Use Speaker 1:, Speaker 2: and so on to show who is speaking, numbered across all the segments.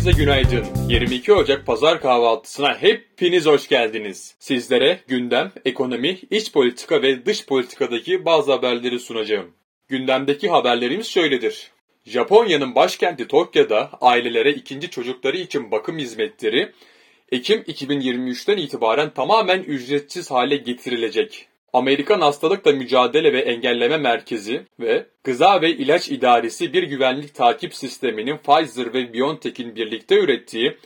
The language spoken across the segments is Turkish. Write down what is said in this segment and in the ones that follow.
Speaker 1: Herkese günaydın. 22 Ocak pazar kahvaltısına hepiniz hoş geldiniz. Sizlere gündem, ekonomi, iç politika ve dış politikadaki bazı haberleri sunacağım. Gündemdeki haberlerimiz şöyledir. Japonya'nın başkenti Tokyo'da ailelere ikinci çocukları için bakım hizmetleri Ekim 2023'ten itibaren tamamen ücretsiz hale getirilecek. Amerikan Hastalıkla Mücadele ve Engelleme Merkezi ve Gıza ve İlaç İdaresi bir güvenlik takip sisteminin Pfizer ve BioNTech'in birlikte ürettiği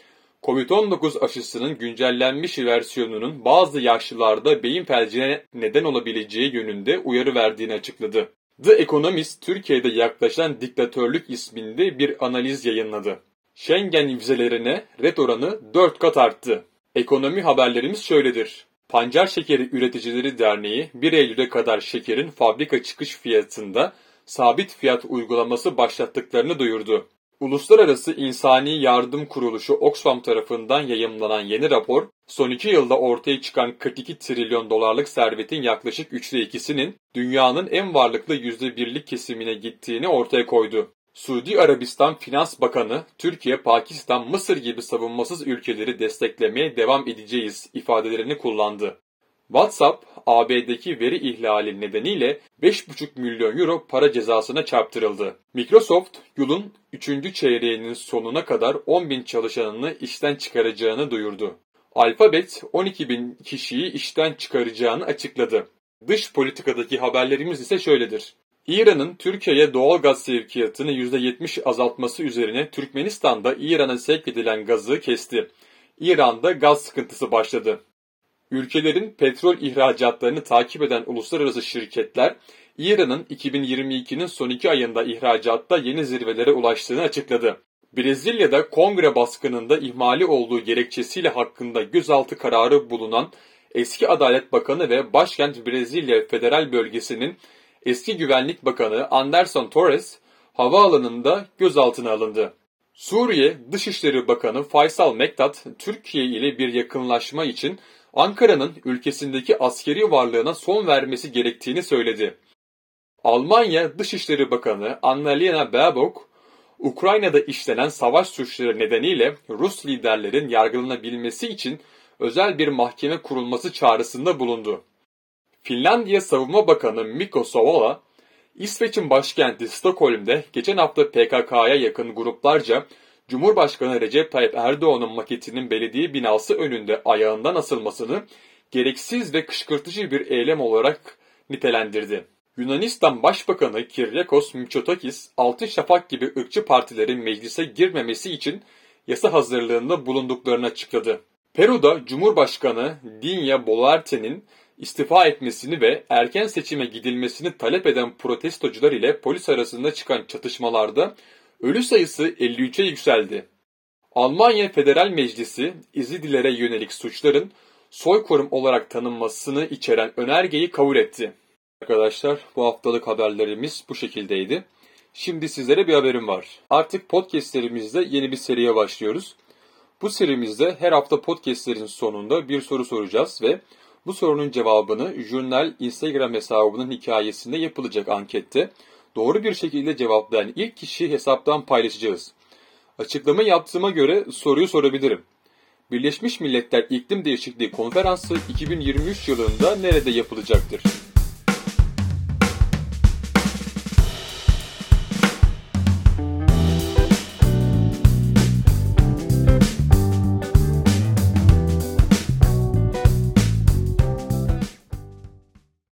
Speaker 1: COVID-19 aşısının güncellenmiş versiyonunun bazı yaşlılarda beyin felcine neden olabileceği yönünde uyarı verdiğini açıkladı. The Economist, Türkiye'de yaklaşan diktatörlük isminde bir analiz yayınladı. Schengen vizelerine red oranı 4 kat arttı. Ekonomi haberlerimiz şöyledir. Pancar Şekeri Üreticileri Derneği 1 Eylül'e kadar şekerin fabrika çıkış fiyatında sabit fiyat uygulaması başlattıklarını duyurdu. Uluslararası İnsani Yardım Kuruluşu Oxfam tarafından yayımlanan yeni rapor, son iki yılda ortaya çıkan 42 trilyon dolarlık servetin yaklaşık üçte ikisinin dünyanın en varlıklı %1'lik kesimine gittiğini ortaya koydu. Suudi Arabistan Finans Bakanı, Türkiye, Pakistan, Mısır gibi savunmasız ülkeleri desteklemeye devam edeceğiz ifadelerini kullandı. WhatsApp, AB'deki veri ihlali nedeniyle 5,5 milyon euro para cezasına çarptırıldı. Microsoft, yılın 3. çeyreğinin sonuna kadar 10 bin çalışanını işten çıkaracağını duyurdu. Alphabet, 12 bin kişiyi işten çıkaracağını açıkladı. Dış politikadaki haberlerimiz ise şöyledir. İran'ın Türkiye'ye doğal gaz sevkiyatını %70 azaltması üzerine Türkmenistan'da İran'a sevk edilen gazı kesti. İran'da gaz sıkıntısı başladı. Ülkelerin petrol ihracatlarını takip eden uluslararası şirketler, İran'ın 2022'nin son iki ayında ihracatta yeni zirvelere ulaştığını açıkladı. Brezilya'da kongre baskınında ihmali olduğu gerekçesiyle hakkında gözaltı kararı bulunan eski Adalet Bakanı ve başkent Brezilya Federal Bölgesi'nin eski Güvenlik Bakanı Anderson Torres havaalanında gözaltına alındı. Suriye Dışişleri Bakanı Faysal Mektat, Türkiye ile bir yakınlaşma için Ankara'nın ülkesindeki askeri varlığına son vermesi gerektiğini söyledi. Almanya Dışişleri Bakanı Annalena Baerbock, Ukrayna'da işlenen savaş suçları nedeniyle Rus liderlerin yargılanabilmesi için özel bir mahkeme kurulması çağrısında bulundu. Finlandiya Savunma Bakanı Mikko Savola, İsveç'in başkenti Stockholm'de geçen hafta PKK'ya yakın gruplarca Cumhurbaşkanı Recep Tayyip Erdoğan'ın maketinin belediye binası önünde ayağından asılmasını gereksiz ve kışkırtıcı bir eylem olarak nitelendirdi. Yunanistan Başbakanı Kyriakos Mitsotakis, Altın Şafak gibi ırkçı partilerin meclise girmemesi için yasa hazırlığında bulunduklarını açıkladı. Peru'da Cumhurbaşkanı Dinya Boluarte'nin istifa etmesini ve erken seçime gidilmesini talep eden protestocular ile polis arasında çıkan çatışmalarda ölü sayısı 53'e yükseldi. Almanya Federal Meclisi İzidilere yönelik suçların soykırım olarak tanınmasını içeren önergeyi kabul etti. Arkadaşlar bu haftalık haberlerimiz bu şekildeydi. Şimdi sizlere bir haberim var. Artık podcastlerimizde yeni bir seriye başlıyoruz. Bu serimizde her hafta podcastlerin sonunda bir soru soracağız ve bu sorunun cevabını Jurnal Instagram hesabının hikayesinde yapılacak ankette doğru bir şekilde cevaplayan ilk kişi hesaptan paylaşacağız. Açıklama yaptığıma göre soruyu sorabilirim. Birleşmiş Milletler İklim Değişikliği Konferansı 2023 yılında nerede yapılacaktır?